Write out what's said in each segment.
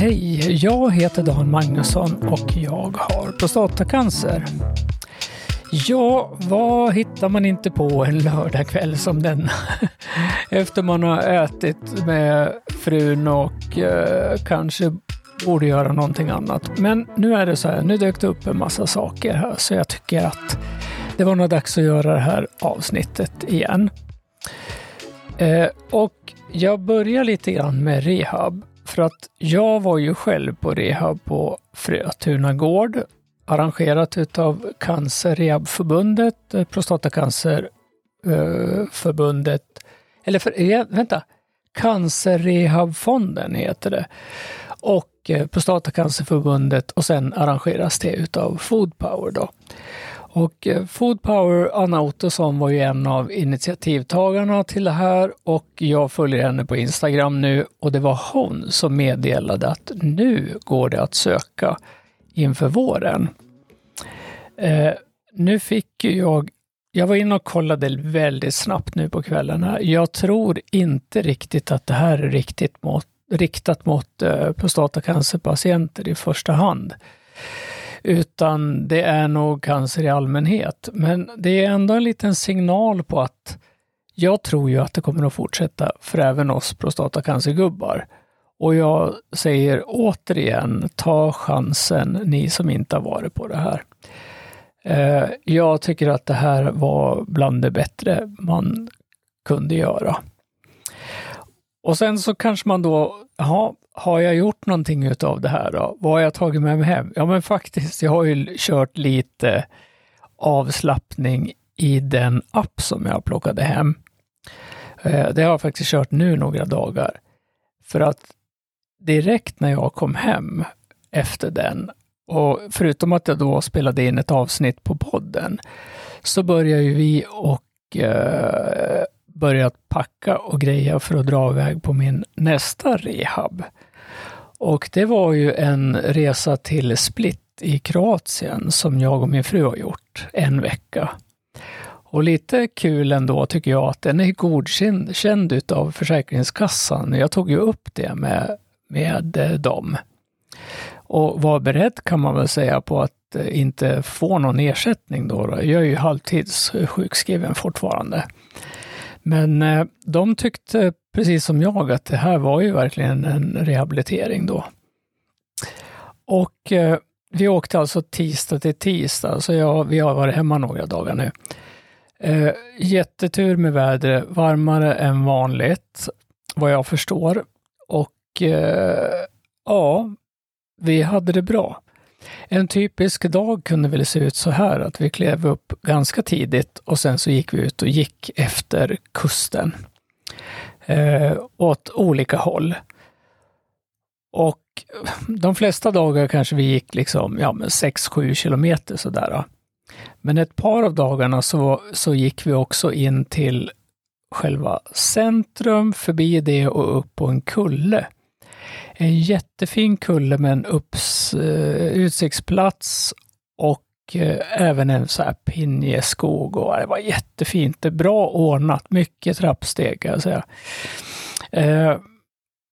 Hej, jag heter Dan Magnusson och jag har prostatacancer. Ja, vad hittar man inte på en lördagkväll som denna? Efter man har ätit med frun och eh, kanske borde göra någonting annat. Men nu är det så här, nu dök det upp en massa saker här så jag tycker att det var nog dags att göra det här avsnittet igen. Eh, och jag börjar lite grann med rehab. För att jag var ju själv på rehab på Frötuna gård, arrangerat utav Cancerrehabförbundet, eh, Prostatacancerförbundet, eh, eller för, eh, vänta, Cancerrehabfonden heter det. Och Prostatacancerförbundet och sen arrangeras det utav Food Power då. Och eh, Food Power, Anna Ottosson var ju en av initiativtagarna till det här och jag följer henne på Instagram nu och det var hon som meddelade att nu går det att söka inför våren. Eh, nu fick jag, jag var inne och kollade väldigt snabbt nu på kvällen här. Jag tror inte riktigt att det här är riktigt mot, riktat mot eh, prostatacancerpatienter i första hand utan det är nog cancer i allmänhet. Men det är ändå en liten signal på att jag tror ju att det kommer att fortsätta för även oss prostatacancergubbar. Och jag säger återigen, ta chansen ni som inte har varit på det här. Eh, jag tycker att det här var bland det bättre man kunde göra. Och sen så kanske man då, ja, har jag gjort någonting utav det här då? Vad har jag tagit med mig hem? Ja, men faktiskt, jag har ju kört lite avslappning i den app som jag plockade hem. Eh, det har jag faktiskt kört nu några dagar. För att direkt när jag kom hem efter den, och förutom att jag då spelade in ett avsnitt på podden, så började ju vi och eh, börjat packa och greja för att dra iväg på min nästa rehab. Och det var ju en resa till Split i Kroatien som jag och min fru har gjort en vecka. Och lite kul ändå tycker jag att den är godkänd utav Försäkringskassan. Jag tog ju upp det med, med eh, dem. Och var beredd kan man väl säga på att eh, inte få någon ersättning då. Jag är ju halvtidssjukskriven fortfarande. Men eh, de tyckte precis som jag att det här var ju verkligen en rehabilitering då. Och eh, vi åkte alltså tisdag till tisdag, så jag, vi har varit hemma några dagar nu. Eh, jättetur med vädret, varmare än vanligt, vad jag förstår. Och eh, ja, vi hade det bra. En typisk dag kunde väl se ut så här att vi klev upp ganska tidigt och sen så gick vi ut och gick efter kusten. Eh, åt olika håll. Och de flesta dagar kanske vi gick liksom, ja, 6-7 kilometer sådär. Men ett par av dagarna så, så gick vi också in till själva centrum, förbi det och upp på en kulle en jättefin kulle med en upps, eh, utsiktsplats och Eh, även en så här pinjeskog. Och det var jättefint. Det är bra ordnat. Mycket trappsteg kan jag säga. Eh,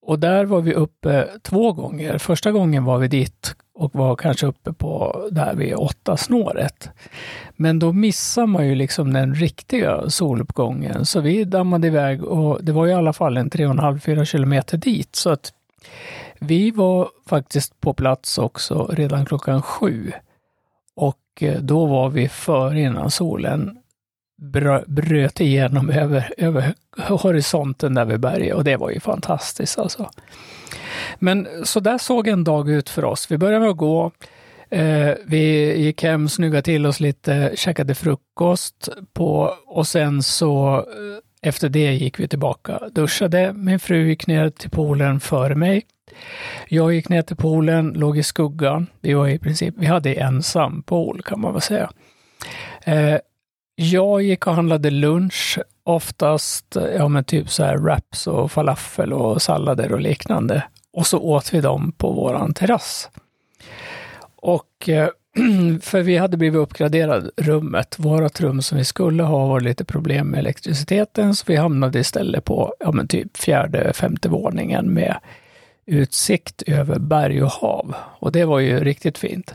och där var vi uppe två gånger. Första gången var vi dit och var kanske uppe på där vid åtta snåret. Men då missar man ju liksom den riktiga soluppgången. Så vi dammade iväg och det var i alla fall en 3,5-4 kilometer dit. Så att vi var faktiskt på plats också redan klockan sju. Och Eh, då var vi före innan solen bröt igenom över, över horisonten där vid berget och det var ju fantastiskt alltså. Men så där såg en dag ut för oss. Vi började med att gå. Eh, vi gick hem, snyggade till oss lite, käkade frukost på och sen så eh, efter det gick vi tillbaka, duschade. Min fru gick ner till poolen före mig. Jag gick ner till poolen, låg i skuggan. Vi var i princip, vi hade ensam pool kan man väl säga. Eh, jag gick och handlade lunch, oftast ja, men typ så här wraps och falafel och sallader och liknande. Och så åt vi dem på våran terrass. Och eh, för vi hade blivit uppgraderade rummet. Vårat rum som vi skulle ha var lite problem med elektriciteten, så vi hamnade istället på ja, men typ fjärde, femte våningen med utsikt över berg och hav. Och det var ju riktigt fint.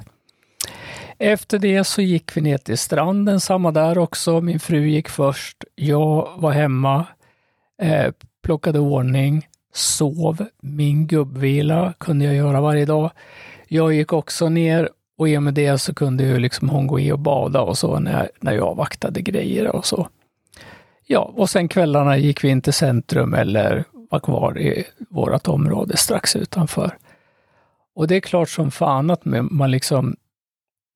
Efter det så gick vi ner till stranden, samma där också. Min fru gick först. Jag var hemma, eh, plockade ordning, sov. Min gubbvila kunde jag göra varje dag. Jag gick också ner och i och med det så kunde ju liksom hon gå i och bada och så när, när jag vaktade grejer och så. Ja, och sen kvällarna gick vi in till centrum eller var kvar i vårt område strax utanför. Och det är klart som fan att man liksom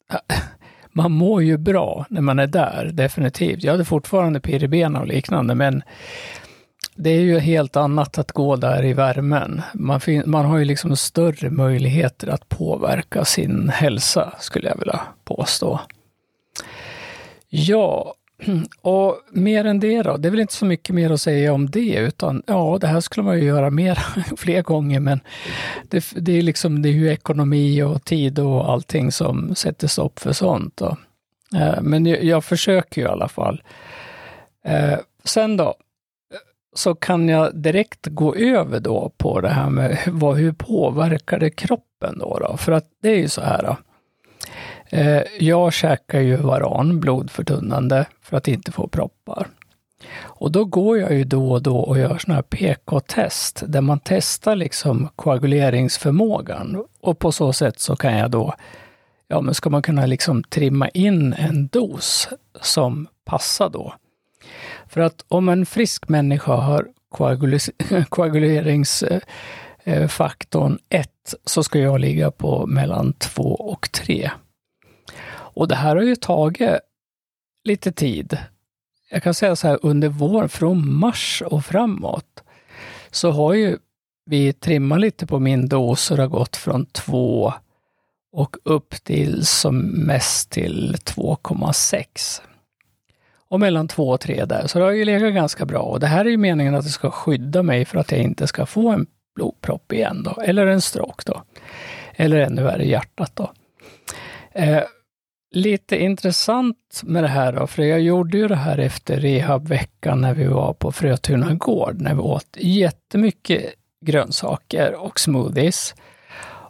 man mår ju bra när man är där, definitivt. Jag hade fortfarande pirr i benen och liknande, men det är ju helt annat att gå där i värmen. Man, man har ju liksom större möjligheter att påverka sin hälsa, skulle jag vilja påstå. Ja, och mer än det då? Det är väl inte så mycket mer att säga om det, utan ja, det här skulle man ju göra mer, fler gånger, men det, det, är liksom, det är ju ekonomi och tid och allting som sätter stopp för sånt. Då. Eh, men jag, jag försöker ju i alla fall. Eh, sen då, så kan jag direkt gå över då på det här med vad, hur påverkar det kroppen då, då? För att det är ju så här. Då. Eh, jag käkar ju varan, blodförtunnande, för att inte få proppar. Och då går jag ju då och då och gör sådana här PK-test, där man testar liksom koaguleringsförmågan. Och på så sätt så kan jag då, ja men ska man kunna liksom trimma in en dos som passar då. För att om en frisk människa har koaguleringsfaktorn 1 så ska jag ligga på mellan 2 och 3. Och det här har ju tagit lite tid. Jag kan säga så här, under vår, från mars och framåt, så har ju vi trimmat lite på min dos och det har gått från 2 och upp till som mest till 2,6. Och mellan 2 och 3 där, så det har ju legat ganska bra. Och det här är ju meningen att det ska skydda mig för att jag inte ska få en blodpropp igen då, eller en stroke då. Eller ännu värre hjärtat då. Eh, lite intressant med det här då, för jag gjorde ju det här efter rehabveckan när vi var på Frötuna gård, när vi åt jättemycket grönsaker och smoothies.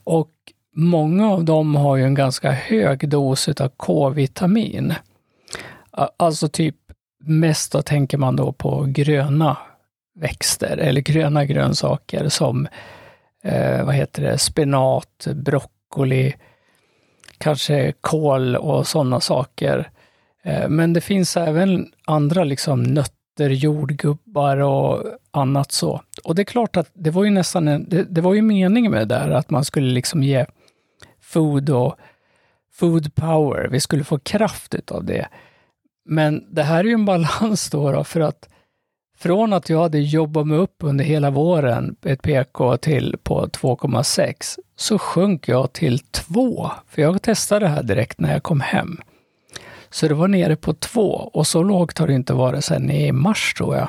Och många av dem har ju en ganska hög dos av K-vitamin. Alltså typ mest då tänker man då på gröna växter eller gröna grönsaker som eh, vad heter det, spenat, broccoli, kanske kol och sådana saker. Eh, men det finns även andra liksom nötter, jordgubbar och annat så. Och det är klart att det var ju nästan en, det, det var ju meningen med det där, att man skulle liksom ge food och food power. Vi skulle få kraft utav det. Men det här är ju en balans då, då för att från att jag hade jobbat mig upp under hela våren, ett PK till på 2,6, så sjönk jag till 2. För jag testade det här direkt när jag kom hem. Så det var nere på 2 och så lågt har det inte varit sedan i mars tror jag.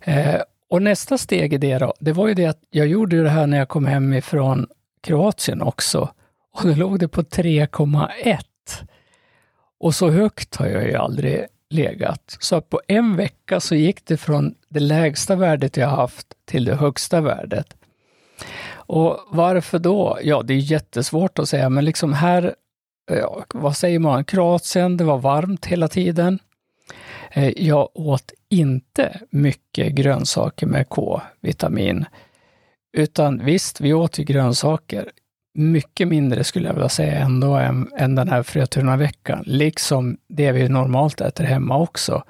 Eh, och nästa steg i det då, det var ju det att jag gjorde det här när jag kom hem ifrån Kroatien också. Och då låg det på 3,1. Och så högt har jag ju aldrig legat. Så på en vecka så gick det från det lägsta värdet jag haft till det högsta värdet. Och varför då? Ja, det är jättesvårt att säga, men liksom här, ja, vad säger man, Kroatien, det var varmt hela tiden. Eh, jag åt inte mycket grönsaker med K-vitamin. Utan visst, vi åt ju grönsaker mycket mindre skulle jag vilja säga ändå än, än den här Frötuna-veckan, liksom det vi normalt äter hemma också.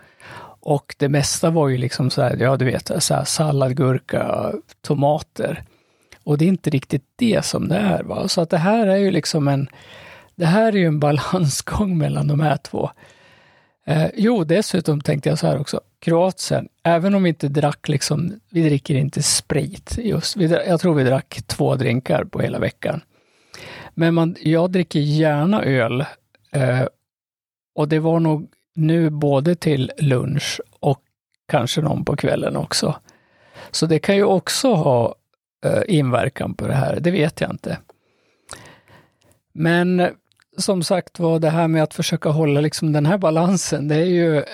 Och det mesta var ju liksom så här, ja du vet, så här sallad, gurka, tomater. Och det är inte riktigt det som det är. Va? Så att det här är ju liksom en, det här är ju en balansgång mellan de här två. Eh, jo, dessutom tänkte jag så här också, Kroatien, även om vi inte drack liksom, vi dricker inte sprit just. Vi, jag tror vi drack två drinkar på hela veckan. Men man, jag dricker gärna öl. Eh, och det var nog nu både till lunch och kanske någon på kvällen också. Så det kan ju också ha eh, inverkan på det här, det vet jag inte. Men som sagt var, det här med att försöka hålla liksom den här balansen, det är ju,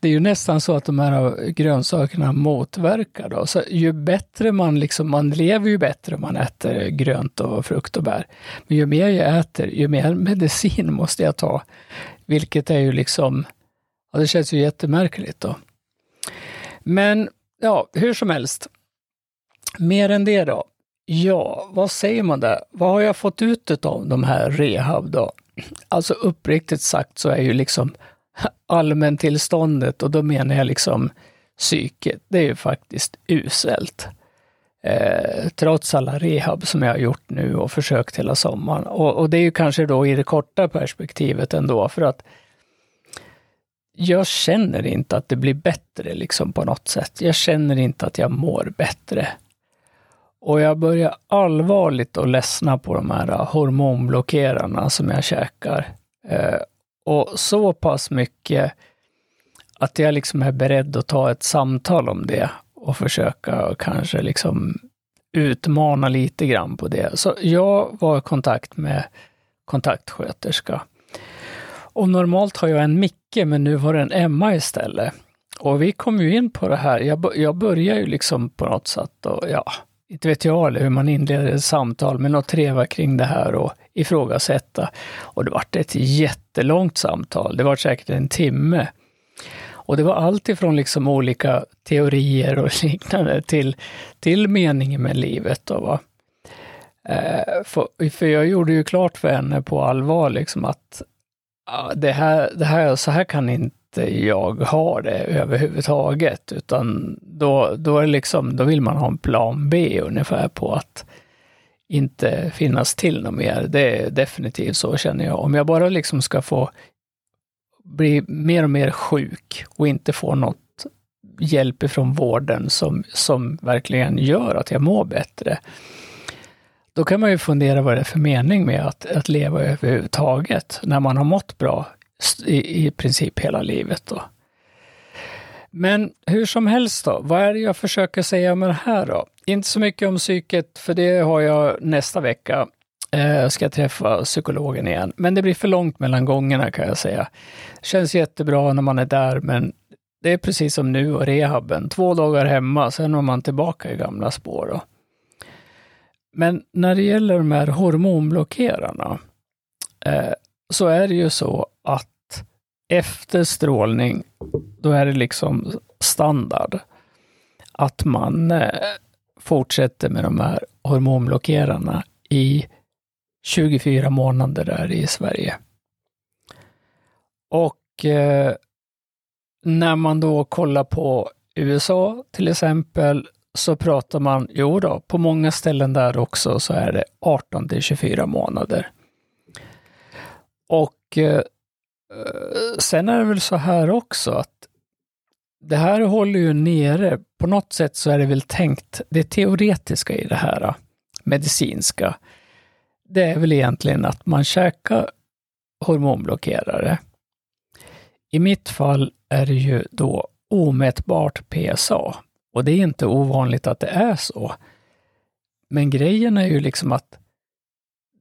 det är ju nästan så att de här grönsakerna motverkar. Då. Så ju bättre man, liksom, man lever ju bättre om man äter grönt och frukt och bär. Men ju mer jag äter, ju mer medicin måste jag ta. Vilket är ju liksom, ja, det känns ju jättemärkligt då. Men ja, hur som helst. Mer än det då. Ja, vad säger man där? Vad har jag fått ut av de här rehab då? Alltså uppriktigt sagt så är ju liksom allmäntillståndet, och då menar jag liksom psyket, det är ju faktiskt uselt. Eh, trots alla rehab som jag har gjort nu och försökt hela sommaren. Och, och, det är ju kanske då i det korta perspektivet ändå, för att jag känner inte att det blir bättre liksom på något sätt. Jag känner inte att jag mår bättre. Och jag börjar allvarligt att ledsna på de här hormonblockerarna som jag käkar. Eh, och så pass mycket att jag liksom är beredd att ta ett samtal om det och försöka kanske liksom utmana lite grann på det. Så jag var i kontakt med kontaktsköterska. Och normalt har jag en Micke, men nu var det en Emma istället. Och vi kom ju in på det här. Jag, jag börjar ju liksom på något sätt och ja, inte vet jag eller hur man inleder ett samtal, men att treva kring det här och ifrågasätta. Och det vart ett jättelångt samtal. Det var säkert en timme. Och det var allt ifrån liksom olika teorier och liknande till, till meningen med livet. Då, va? Eh, för, för jag gjorde ju klart för henne på allvar liksom att ah, det här, det här, så här kan inte inte jag har det överhuvudtaget, utan då, då, är liksom, då vill man ha en plan B ungefär på att inte finnas till något mer. Det är definitivt så känner jag. Om jag bara liksom ska få bli mer och mer sjuk och inte få något hjälp ifrån vården som, som verkligen gör att jag mår bättre. Då kan man ju fundera vad det är för mening med att, att leva överhuvudtaget när man har mått bra i, i princip hela livet. Då. Men hur som helst då, vad är det jag försöker säga med det här då? Inte så mycket om psyket, för det har jag nästa vecka. Eh, ska jag träffa psykologen igen. Men det blir för långt mellan gångerna kan jag säga. Känns jättebra när man är där, men det är precis som nu och rehaben. Två dagar hemma, sen är man tillbaka i gamla spår. Då. Men när det gäller de här hormonblockerarna, eh, så är det ju så att efter strålning, då är det liksom standard att man eh, fortsätter med de här hormonblockerarna i 24 månader där i Sverige. Och eh, när man då kollar på USA till exempel, så pratar man, jo då, på många ställen där också så är det 18 till 24 månader. Och eh, eh, sen är det väl så här också att det här håller ju nere, på något sätt så är det väl tänkt, det teoretiska i det här, eh, medicinska, det är väl egentligen att man käkar hormonblockerare. I mitt fall är det ju då omätbart PSA och det är inte ovanligt att det är så. Men grejen är ju liksom att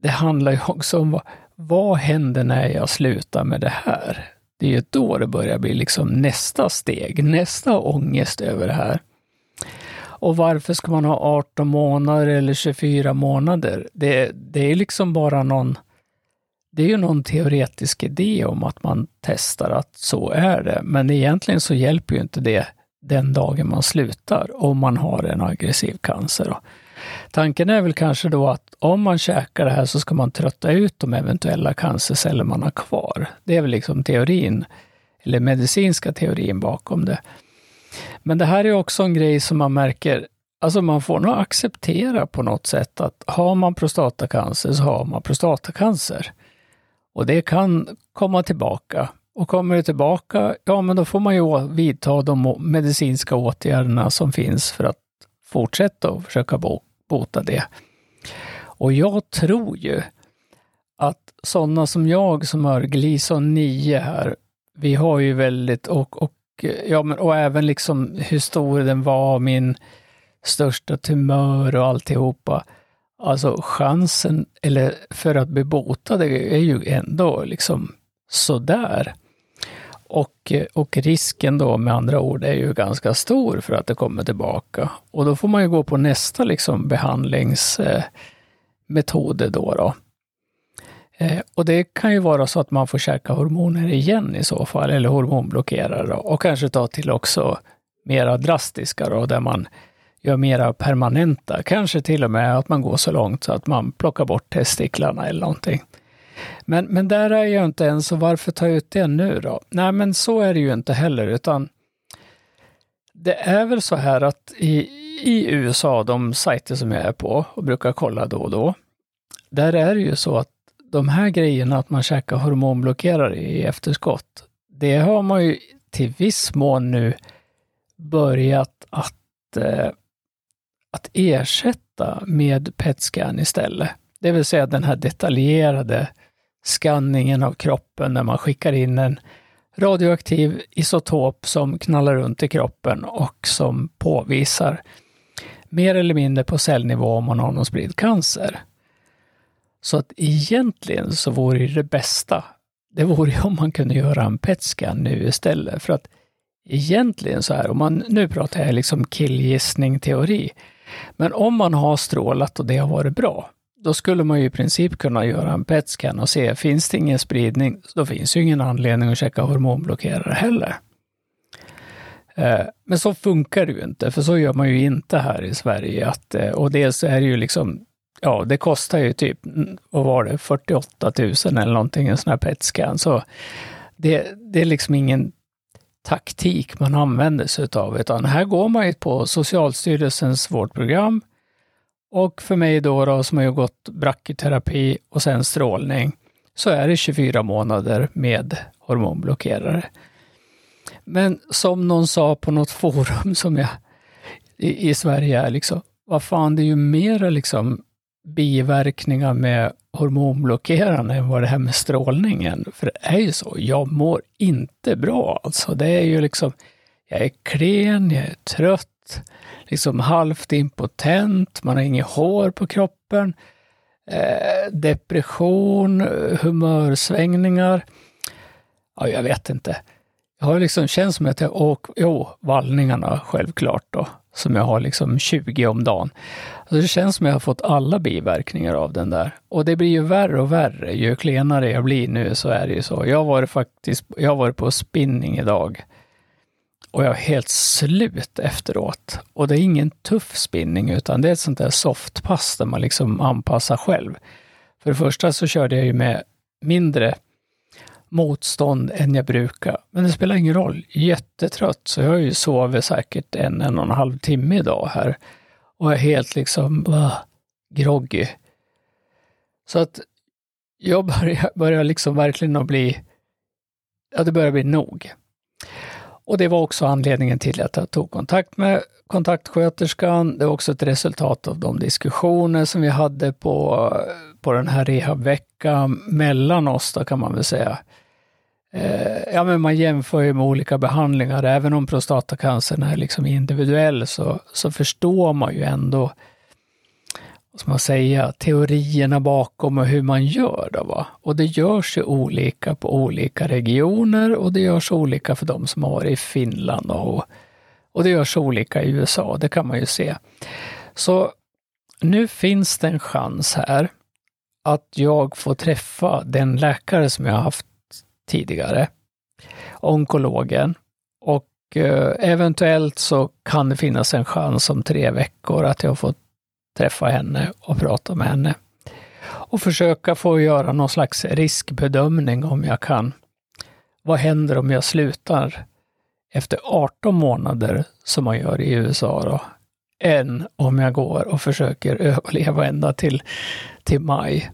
det handlar ju också om vad, vad händer när jag slutar med det här? Det är ju då det börjar bli liksom nästa steg, nästa ångest över det här. Och varför ska man ha 18 månader eller 24 månader? Det, det är liksom bara någon det är ju någon teoretisk idé om att man testar att så är det, men egentligen så hjälper ju inte det den dagen man slutar om man har en aggressiv cancer. Tanken är väl kanske då att om man käkar det här så ska man trötta ut de eventuella cancerceller man har kvar. Det är väl liksom teorin, eller medicinska teorin bakom det. Men det här är också en grej som man märker, alltså man får nog acceptera på något sätt att har man prostatacancer så har man prostatacancer. Och det kan komma tillbaka. Och kommer det tillbaka, ja men då får man ju vidta de medicinska åtgärderna som finns för att fortsätta och försöka bo bota det. Och jag tror ju att sådana som jag som har Gleason 9 här, vi har ju väldigt, och, och, ja, men, och även liksom hur stor den var, min största tumör och alltihopa. Alltså chansen eller för att bli botad är ju ändå liksom sådär. Och, och risken då med andra ord är ju ganska stor för att det kommer tillbaka. Och då får man ju gå på nästa liksom behandlingsmetoder då. då. Eh, och det kan ju vara så att man får käka hormoner igen i så fall, eller hormonblockerare. Och kanske ta till också mera drastiska då, där man gör mera permanenta. Kanske till och med att man går så långt så att man plockar bort testiklarna eller någonting. Men, men där är jag inte än, så varför ta ut det nu då? Nej, men så är det ju inte heller, utan det är väl så här att i, i USA, de sajter som jag är på och brukar kolla då och då, där är det ju så att de här grejerna, att man käkar hormonblockerare i efterskott, det har man ju till viss mån nu börjat att, eh, att ersätta med PET-scan istället. Det vill säga den här detaljerade skanningen av kroppen när man skickar in en radioaktiv isotop som knallar runt i kroppen och som påvisar mer eller mindre på cellnivå om man har någon spridd cancer. Så att egentligen så vore det bästa, det vore ju om man kunde göra en PET-scan nu istället. För att egentligen så här, om man, nu pratar jag liksom killgissning, teori, men om man har strålat och det har varit bra, då skulle man ju i princip kunna göra en PET-scan och se, finns det ingen spridning, då finns ju ingen anledning att checka hormonblockerare heller. Eh, men så funkar det ju inte, för så gör man ju inte här i Sverige. Att, eh, och dels är det ju liksom, ja, det kostar ju typ, vad var det, 48 000 eller någonting, en sån här PET-scan. Så det, det är liksom ingen taktik man använder sig av, utan här går man ju på Socialstyrelsens vårdprogram och för mig då, då som har gått brachyterapi och sen strålning, så är det 24 månader med hormonblockerare. Men som någon sa på något forum som jag i, i Sverige, liksom, vad fan, det är ju mera liksom biverkningar med hormonblockerande än vad det här med strålningen. För det är ju så, jag mår inte bra alltså. Det är ju liksom, jag är klen, jag är trött, liksom halvt impotent, man har inget hår på kroppen, eh, depression, humörsvängningar. Ja, jag vet inte. Jag har liksom känt som att jag åker, jo, vallningarna självklart då, som jag har liksom 20 om dagen. Alltså det känns som att jag har fått alla biverkningar av den där. Och det blir ju värre och värre. Ju klenare jag blir nu så är det ju så. Jag har varit faktiskt, jag har varit på spinning idag och jag är helt slut efteråt. Och det är ingen tuff spinning, utan det är ett sånt där softpass där man liksom anpassar själv. För det första så körde jag ju med mindre motstånd än jag brukar. Men det spelar ingen roll. Jättetrött, så jag har ju sovit säkert en, en och en halv timme idag här. Och är helt liksom uh, groggy. Så att jag börjar, börjar liksom verkligen att bli, ja det börjar bli nog. Och det var också anledningen till att jag tog kontakt med kontaktsköterskan. Det var också ett resultat av de diskussioner som vi hade på, på den här rehabveckan mellan oss, då kan man väl säga. Eh, ja, men man jämför ju med olika behandlingar. Även om prostatacancern är liksom individuell så, så förstår man ju ändå ska man säga, teorierna bakom och hur man gör. Då, va? Och det görs ju olika på olika regioner och det görs olika för de som har varit i Finland och, och det görs olika i USA, det kan man ju se. Så nu finns det en chans här att jag får träffa den läkare som jag haft tidigare, onkologen, och eh, eventuellt så kan det finnas en chans om tre veckor att jag får träffa henne och prata med henne. Och försöka få göra någon slags riskbedömning om jag kan. Vad händer om jag slutar efter 18 månader som man gör i USA då? Än om jag går och försöker överleva ända till, till maj.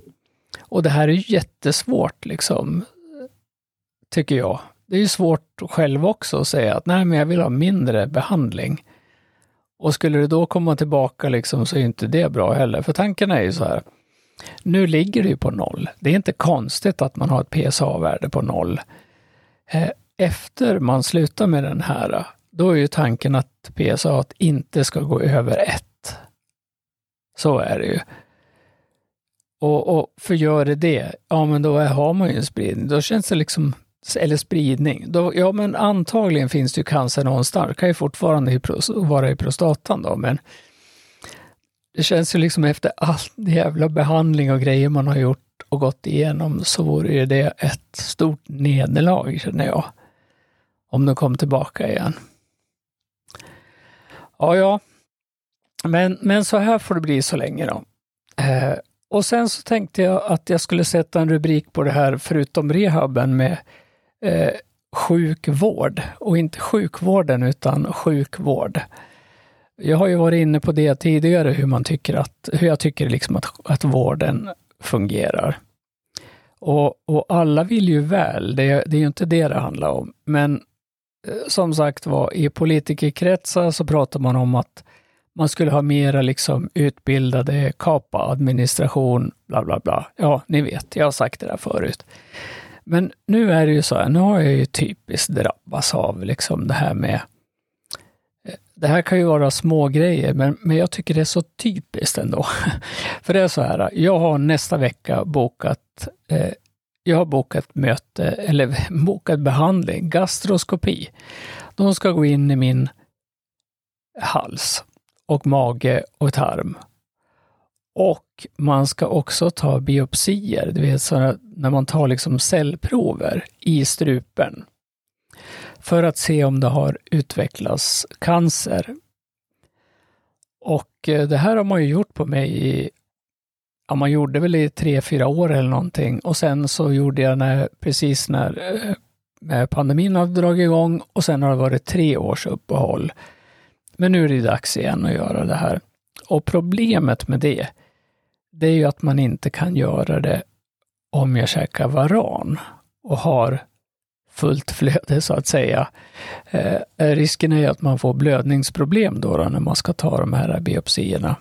Och det här är jättesvårt liksom, tycker jag. Det är ju svårt själv också att säga att nej, men jag vill ha mindre behandling. Och skulle det då komma tillbaka liksom så är inte det bra heller. För tanken är ju så här, nu ligger det ju på noll. Det är inte konstigt att man har ett PSA-värde på noll. Eh, efter man slutar med den här, då är ju tanken att PSA inte ska gå över ett. Så är det ju. Och, och för gör det det, ja men då har man ju en spridning. Då känns det liksom, eller spridning, då, ja men antagligen finns det ju cancer någonstans. Det kan ju fortfarande vara i prostatan då, men det känns ju liksom efter all jävla behandling och grejer man har gjort och gått igenom så vore ju det ett stort nederlag, känner jag. Om de kom tillbaka igen. Ja, ja. Men, men så här får det bli så länge då. Eh, och sen så tänkte jag att jag skulle sätta en rubrik på det här, förutom rehaben, med eh, sjukvård. Och inte sjukvården, utan sjukvård. Jag har ju varit inne på det tidigare, hur, man tycker att, hur jag tycker liksom att, att vården fungerar. Och, och alla vill ju väl, det, det är ju inte det det handlar om. Men eh, som sagt var, i politikerkretsar så pratar man om att man skulle ha mera liksom utbildade, kapa administration, bla bla bla. Ja, ni vet, jag har sagt det där förut. Men nu är det ju så här, nu har jag ju typiskt drabbats av liksom det här med eh, det här kan ju vara små grejer, men, men jag tycker det är så typiskt ändå. För det är så här, jag har nästa vecka bokat, eh, jag har bokat möte, eller bokat behandling, gastroskopi. De ska gå in i min hals och mage och tarm. Och man ska också ta biopsier, det vill säga när man tar liksom cellprover i strupen för att se om det har utvecklats cancer. Och eh, det här har man ju gjort på mig i, ja man gjorde väl i tre, fyra år eller någonting och sen så gjorde jag när, precis när eh, pandemin hade dragit igång och sen har det varit tre års uppehåll. Men nu är det dags igen att göra det här. Och problemet med det, det är ju att man inte kan göra det om jag käkar varan och har fullt flöde så att säga. Eh, risken är ju att man får blödningsproblem då, då när man ska ta de här biopsierna.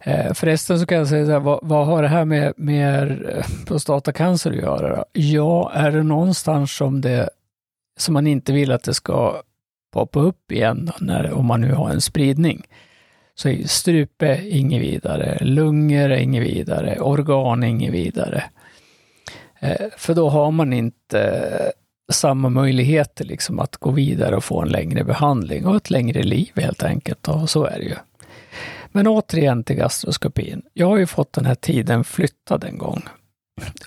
Eh, förresten så kan jag säga, så här, vad, vad, har det här med, med eh, prostatacancer att göra? Då? Ja, är det någonstans som, det, som man inte vill att det ska poppa upp igen när, om man nu har en spridning. Så strupe inget vidare, lungor inget vidare, organ inget vidare. Eh, för då har man inte eh, samma möjligheter liksom att gå vidare och få en längre behandling och ett längre liv helt enkelt. Och så är det ju. Men återigen till gastroskopin. Jag har ju fått den här tiden flyttad en gång.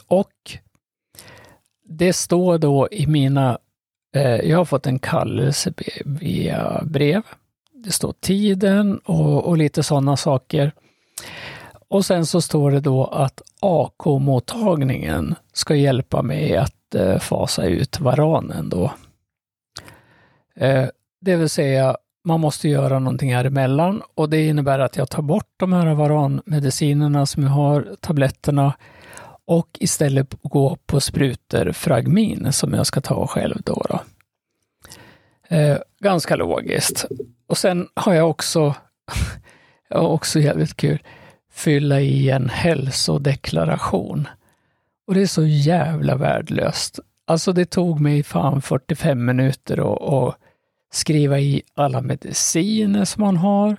Och det står då i mina Eh, jag har fått en kallelse via brev. Det står tiden och, och lite sådana saker. Och sen så står det då att AK-mottagningen ska hjälpa mig att eh, fasa ut varanen då. Eh, det vill säga, man måste göra någonting här emellan och det innebär att jag tar bort de här varanmedicinerna som jag har, tabletterna, och istället gå på sprutor Fragmin som jag ska ta själv då. då. Eh, ganska logiskt. Och sen har jag också, jag har också jävligt kul, fylla i en hälsodeklaration. Och det är så jävla värdelöst. Alltså det tog mig fan 45 minuter att skriva i alla mediciner som man har.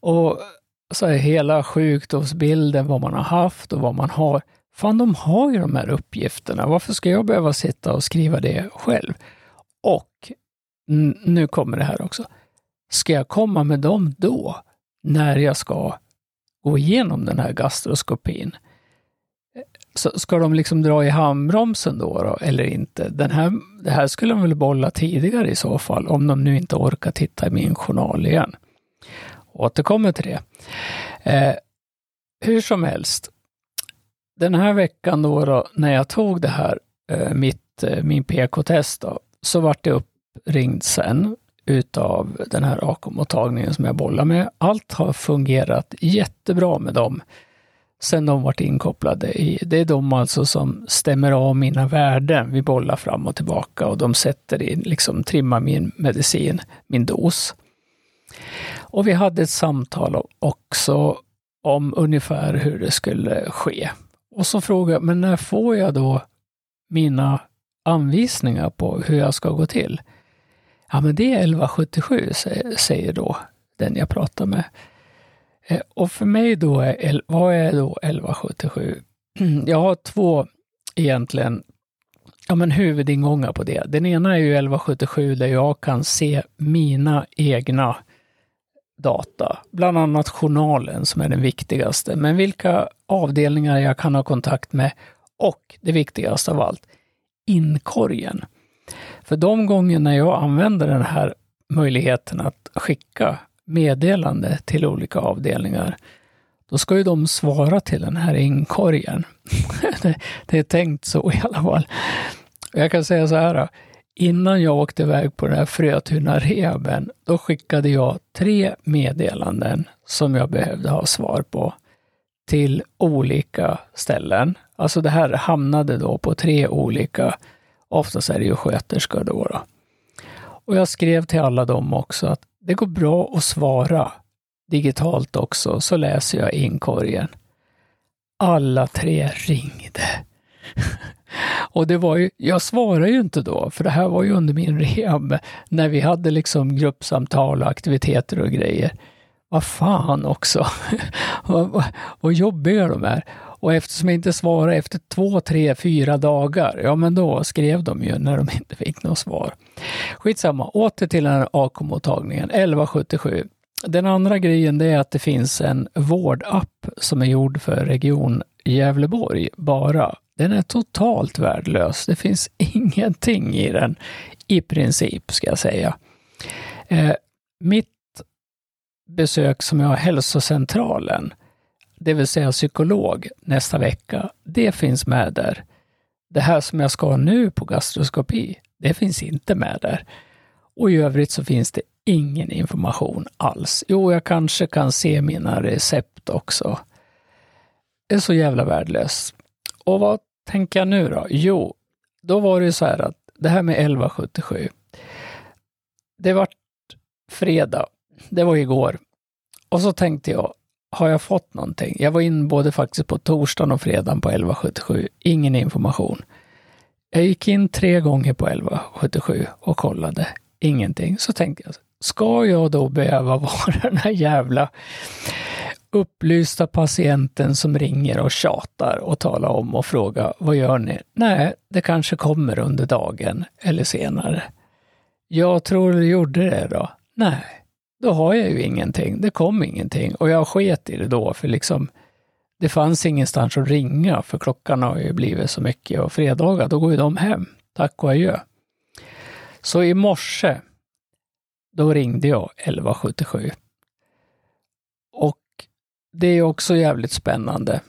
Och så här, hela sjukdomsbilden, vad man har haft och vad man har. Fan, de har ju de här uppgifterna. Varför ska jag behöva sitta och skriva det själv? Nu kommer det här också. Ska jag komma med dem då, när jag ska gå igenom den här gastroskopin? Eh, så ska de liksom dra i handbromsen då, då, eller inte? Den här, det här skulle de väl bolla tidigare i så fall, om de nu inte orkar titta i min journal igen. Återkommer till det. Eh, hur som helst, den här veckan då, då när jag tog det här, eh, mitt, eh, min PK-test, så vart det uppringd sen utav den här AK-mottagningen som jag bollar med. Allt har fungerat jättebra med dem sen de varit inkopplade. I, det är de alltså som stämmer av mina värden. Vi bollar fram och tillbaka och de sätter in, liksom trimmar min medicin, min dos. Och vi hade ett samtal också om ungefär hur det skulle ske. Och så frågade jag, men när får jag då mina anvisningar på hur jag ska gå till? Ja, men det är 1177, säger då den jag pratar med. Eh, och för mig då, är, vad är då 1177? Jag har två egentligen ja, men huvudingångar på det. Den ena är ju 1177 där jag kan se mina egna data, bland annat journalen som är den viktigaste. Men vilka avdelningar jag kan ha kontakt med och det viktigaste av allt, inkorgen. För de gångerna jag använder den här möjligheten att skicka meddelande till olika avdelningar, då ska ju de svara till den här inkorgen. det, är tänkt så i alla fall. Jag kan säga så här, innan jag åkte iväg på den här Frötuna-rehaben, då skickade jag tre meddelanden som jag behövde ha svar på till olika ställen. Alltså det här hamnade då på tre olika, oftast är det ju sköterskor då. då. Och jag skrev till alla dem också att det går bra att svara digitalt också, så läser jag inkorgen. Alla tre ringde. Och det var ju, jag svarade ju inte då, för det här var ju under min rehab, när vi hade liksom gruppsamtal och aktiviteter och grejer. Vad fan också, vad, vad, vad jobbiga de är. Och eftersom jag inte svarade efter två, tre, fyra dagar, ja men då skrev de ju när de inte fick något svar. Skitsamma, åter till den här AK-mottagningen, 1177. Den andra grejen det är att det finns en vårdapp som är gjord för Region Gävleborg bara. Den är totalt värdelös. Det finns ingenting i den, i princip, ska jag säga. Eh, mitt besök som jag har hälsocentralen, det vill säga psykolog, nästa vecka, det finns med där. Det här som jag ska ha nu på gastroskopi, det finns inte med där. Och i övrigt så finns det ingen information alls. Jo, jag kanske kan se mina recept också. Det är så jävla värdelöst. Och vad tänker jag nu då? Jo, då var det så här att det här med 1177. Det var fredag. Det var igår. Och så tänkte jag, har jag fått någonting? Jag var in både faktiskt på torsdagen och fredagen på 1177. Ingen information. Jag gick in tre gånger på 1177 och kollade. Ingenting. Så tänkte jag, ska jag då behöva vara den här jävla upplysta patienten som ringer och tjatar och talar om och frågar vad gör ni? Nej, det kanske kommer under dagen eller senare. Jag tror det gjorde det då. Nej, då har jag ju ingenting. Det kom ingenting och jag sket i det då för liksom det fanns ingenstans att ringa för klockan har ju blivit så mycket och fredagar då går ju de hem. Tack och adjö. Så i morse, då ringde jag 1177 Och det är också jävligt spännande.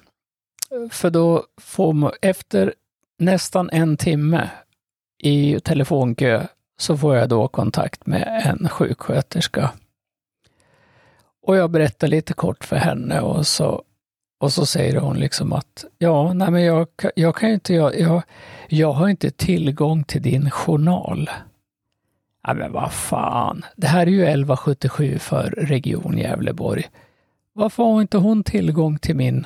För då får man, efter nästan en timme i telefonkö så får jag då kontakt med en sjuksköterska. Och jag berättar lite kort för henne och så, och så säger hon liksom att ja, nej men jag, jag kan inte, jag, jag, jag har inte tillgång till din journal. Ja, men vad fan, det här är ju 1177 för Region Gävleborg. Varför har inte hon tillgång till min,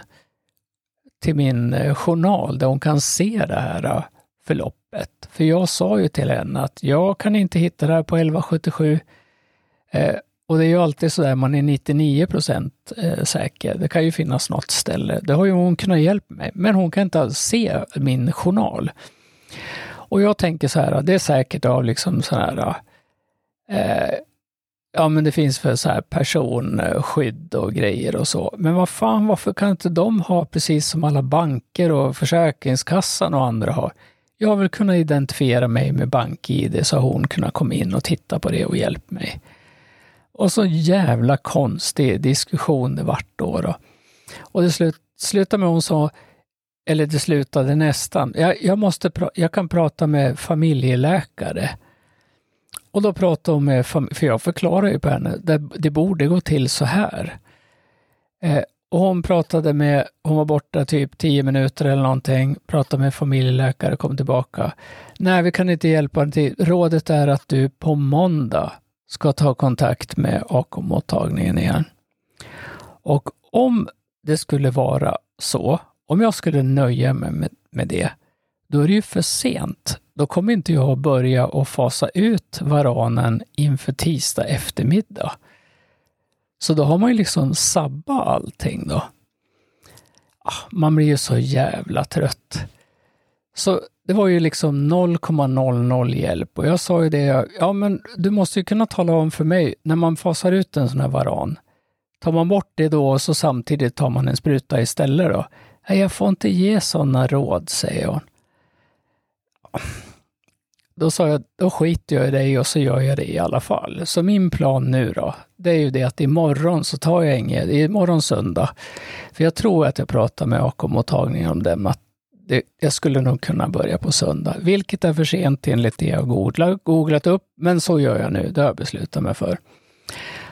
till min eh, journal där hon kan se det här eh, förloppet? För jag sa ju till henne att jag kan inte hitta det här på 1177. Och det är ju alltid så där, man är 99 procent eh, säker. Det kan ju finnas något ställe. Det har ju hon kunnat hjälpa mig, men hon kan inte alls se min journal. Och jag tänker så här, det är säkert av liksom sådana här eh, Ja, men det finns för så här personskydd och grejer och så. Men vad fan, varför kan inte de ha precis som alla banker och Försäkringskassan och andra har? Jag vill kunna identifiera mig med BankID så har hon kunnat komma in och titta på det och hjälpa mig. Och så jävla konstig diskussion det vart då. då. Och det slut, slutade med hon sa, eller det slutade nästan, jag, jag, måste jag kan prata med familjeläkare. Och då pratade hon med, för jag förklarade ju på henne, det, det borde gå till så här. Eh, och hon pratade med, hon var borta typ tio minuter eller någonting, pratade med familjeläkare, kom tillbaka. Nej, vi kan inte hjälpa dig. Rådet är att du på måndag ska ta kontakt med AK-mottagningen igen. Och om det skulle vara så, om jag skulle nöja mig med, med det, då är det ju för sent då kommer inte jag börja och fasa ut varanen inför tisdag eftermiddag. Så då har man ju liksom sabbat allting då. Ah, man blir ju så jävla trött. Så det var ju liksom 0,00 hjälp och jag sa ju det, ja men du måste ju kunna tala om för mig, när man fasar ut en sån här varan, tar man bort det då och så samtidigt tar man en spruta istället då? Nej, jag får inte ge sådana råd, säger hon. Då sa jag, då skiter jag i dig och så gör jag det i alla fall. Så min plan nu då, det är ju det att imorgon så tar jag inget, imorgon söndag. För jag tror att jag pratar med AK-mottagningen om dem, att det, jag skulle nog kunna börja på söndag, vilket är för sent enligt det jag googlat, googlat upp, men så gör jag nu, det har jag beslutat mig för.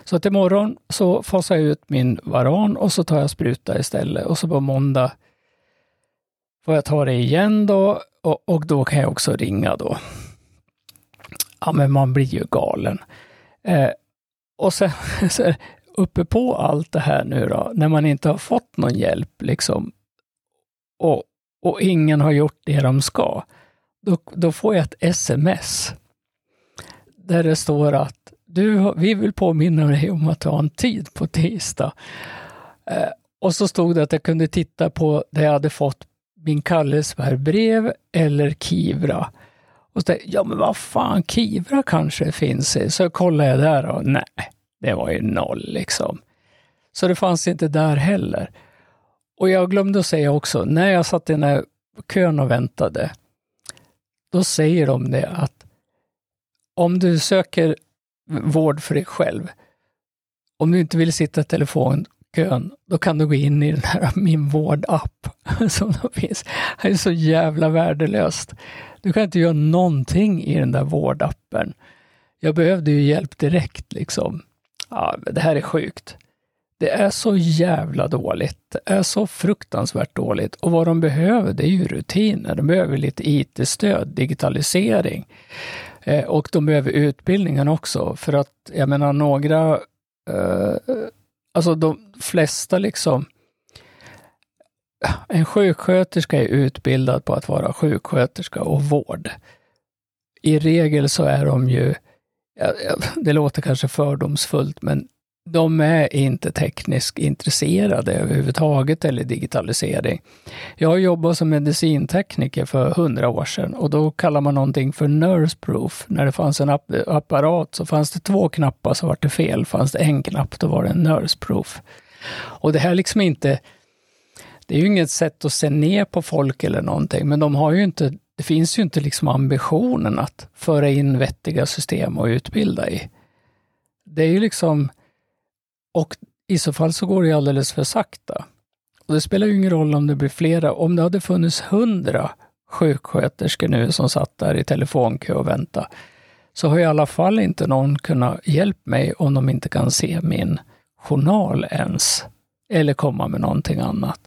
Så att imorgon så fasar jag ut min varan och så tar jag spruta istället och så på måndag får jag ta det igen då och, och då kan jag också ringa då. Ja, men man blir ju galen. Eh, och sen uppe på allt det här nu då, när man inte har fått någon hjälp liksom och, och ingen har gjort det de ska, då, då får jag ett sms där det står att du, vi vill påminna dig om att du har en tid på tisdag. Eh, och så stod det att jag kunde titta på det jag hade fått min kallelsebrev eller Kivra. Och så tänkte ja men vad fan, Kivra kanske finns i. Så kollade jag där och nej, det var ju noll liksom. Så det fanns inte där heller. Och jag glömde att säga också, när jag satt i den här kön och väntade, då säger de det att om du söker vård för dig själv, om du inte vill sitta i telefonkön, då kan du gå in i den här Min vård-app som finns. Det är så jävla värdelöst. Du kan inte göra någonting i den där vårdappen. Jag behövde ju hjälp direkt liksom. Ja, det här är sjukt. Det är så jävla dåligt. Det är så fruktansvärt dåligt. Och vad de behöver, det är ju rutiner. De behöver lite IT-stöd, digitalisering. Eh, och de behöver utbildningen också. För att, jag menar, några... Eh, alltså de flesta liksom... En sjuksköterska är utbildad på att vara sjuksköterska och vård. I regel så är de ju, det låter kanske fördomsfullt, men de är inte tekniskt intresserade överhuvudtaget eller digitalisering. Jag jobbade som medicintekniker för hundra år sedan och då kallade man någonting för nurse proof. När det fanns en app apparat så fanns det två knappar så var det fel. Fanns det en knapp då var det nurse proof. Och det här liksom inte, det är ju inget sätt att se ner på folk eller någonting, men de har ju inte, det finns ju inte liksom ambitionen att föra in vettiga system och utbilda i. Det är ju liksom, och i så fall så går det alldeles för sakta. Och det spelar ju ingen roll om det blir flera. Om det hade funnits hundra sjuksköterskor nu som satt där i telefonkö och väntade, så har i alla fall inte någon kunnat hjälpa mig om de inte kan se min journal ens. Eller komma med någonting annat.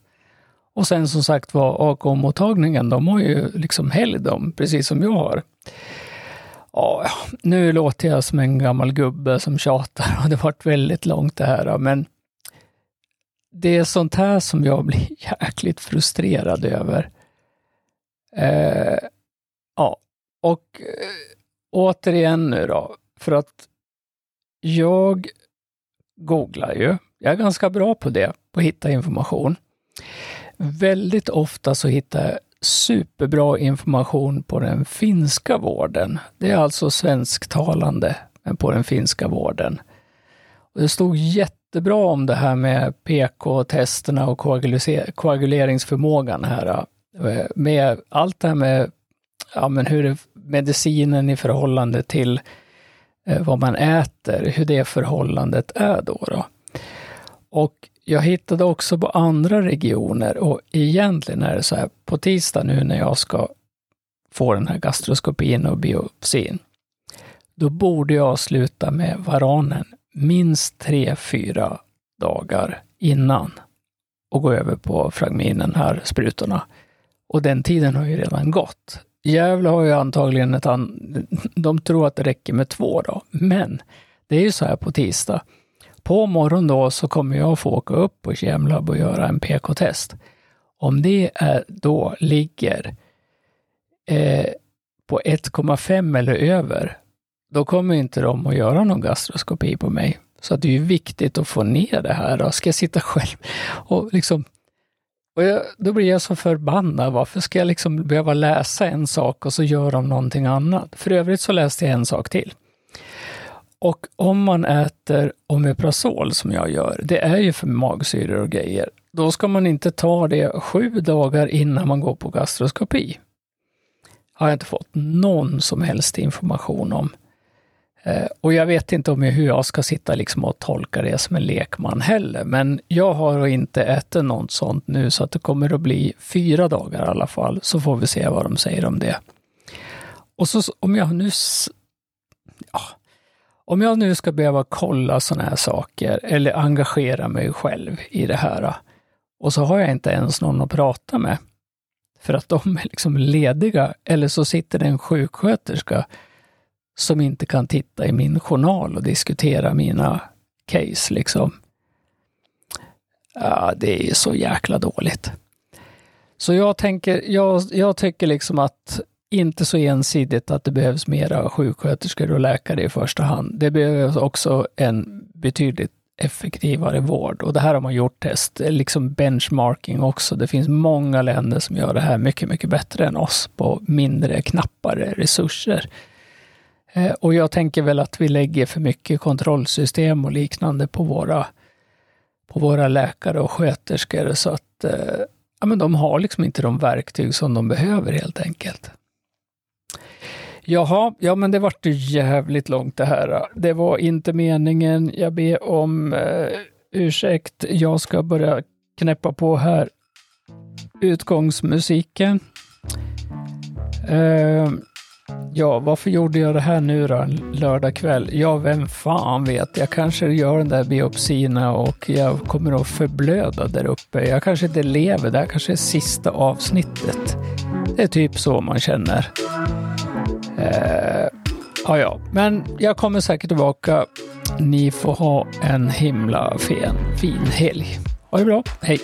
Och sen som sagt var, AK-mottagningen, de har ju liksom helgdom, precis som jag har. Ja, nu låter jag som en gammal gubbe som tjatar och det varit väldigt långt det här, men det är sånt här som jag blir jäkligt frustrerad över. Eh, ja, och eh, återigen nu då, för att jag googlar ju. Jag är ganska bra på det, på att hitta information. Väldigt ofta så hittar jag superbra information på den finska vården. Det är alltså svensktalande, men på den finska vården. Och det stod jättebra om det här med PK-testerna och koaguleringsförmågan här. Eh, med allt det här med ja, men hur är medicinen i förhållande till eh, vad man äter, hur det förhållandet är då. då. Och jag hittade också på andra regioner och egentligen är det så här, på tisdag nu när jag ska få den här gastroskopin och biopsin, då borde jag sluta med varanen minst tre, fyra dagar innan och gå över på fragminen här, sprutorna. Och den tiden har ju redan gått. Gävle har ju antagligen ett an... De tror att det räcker med två då, men det är ju så här på tisdag på morgonen då så kommer jag få åka upp på Kemlab och göra en PK-test. Om det är, då ligger eh, på 1,5 eller över, då kommer inte de att göra någon gastroskopi på mig. Så det är ju viktigt att få ner det här. Då. Ska jag sitta själv och liksom och jag, då blir jag så förbannad. Varför ska jag liksom behöva läsa en sak och så gör de någonting annat? För övrigt så läste jag en sak till. Och om man äter Omeprazol som jag gör, det är ju för magsyror och grejer, då ska man inte ta det sju dagar innan man går på gastroskopi. Har jag inte fått någon som helst information om. Eh, och jag vet inte om hur jag ska sitta liksom och tolka det som en lekman heller, men jag har inte ätit något sånt nu så att det kommer att bli fyra dagar i alla fall, så får vi se vad de säger om det. Och så om jag nu om jag nu ska behöva kolla sådana här saker eller engagera mig själv i det här och så har jag inte ens någon att prata med för att de är liksom lediga eller så sitter det en sjuksköterska som inte kan titta i min journal och diskutera mina case. Liksom. Ja, det är så jäkla dåligt. Så jag tänker, jag, jag tycker liksom att inte så ensidigt att det behövs mera sjuksköterskor och läkare i första hand. Det behövs också en betydligt effektivare vård och det här har man gjort test, liksom benchmarking också. Det finns många länder som gör det här mycket, mycket bättre än oss på mindre, knappare resurser. Eh, och jag tänker väl att vi lägger för mycket kontrollsystem och liknande på våra, på våra läkare och sköterskor så att eh, ja, men de har liksom inte de verktyg som de behöver helt enkelt. Jaha, ja men det vart ju jävligt långt det här. Det var inte meningen. Jag ber om eh, ursäkt. Jag ska börja knäppa på här utgångsmusiken. Eh, ja, varför gjorde jag det här nu då, lördag kväll? Ja, vem fan vet. Jag kanske gör den där biopsierna och jag kommer att förblöda där uppe. Jag kanske inte lever, det här kanske är sista avsnittet. Det är typ så man känner. Eh, ja, ja, men jag kommer säkert tillbaka. Ni får ha en himla fin, fin helg. Ha det bra. Hej!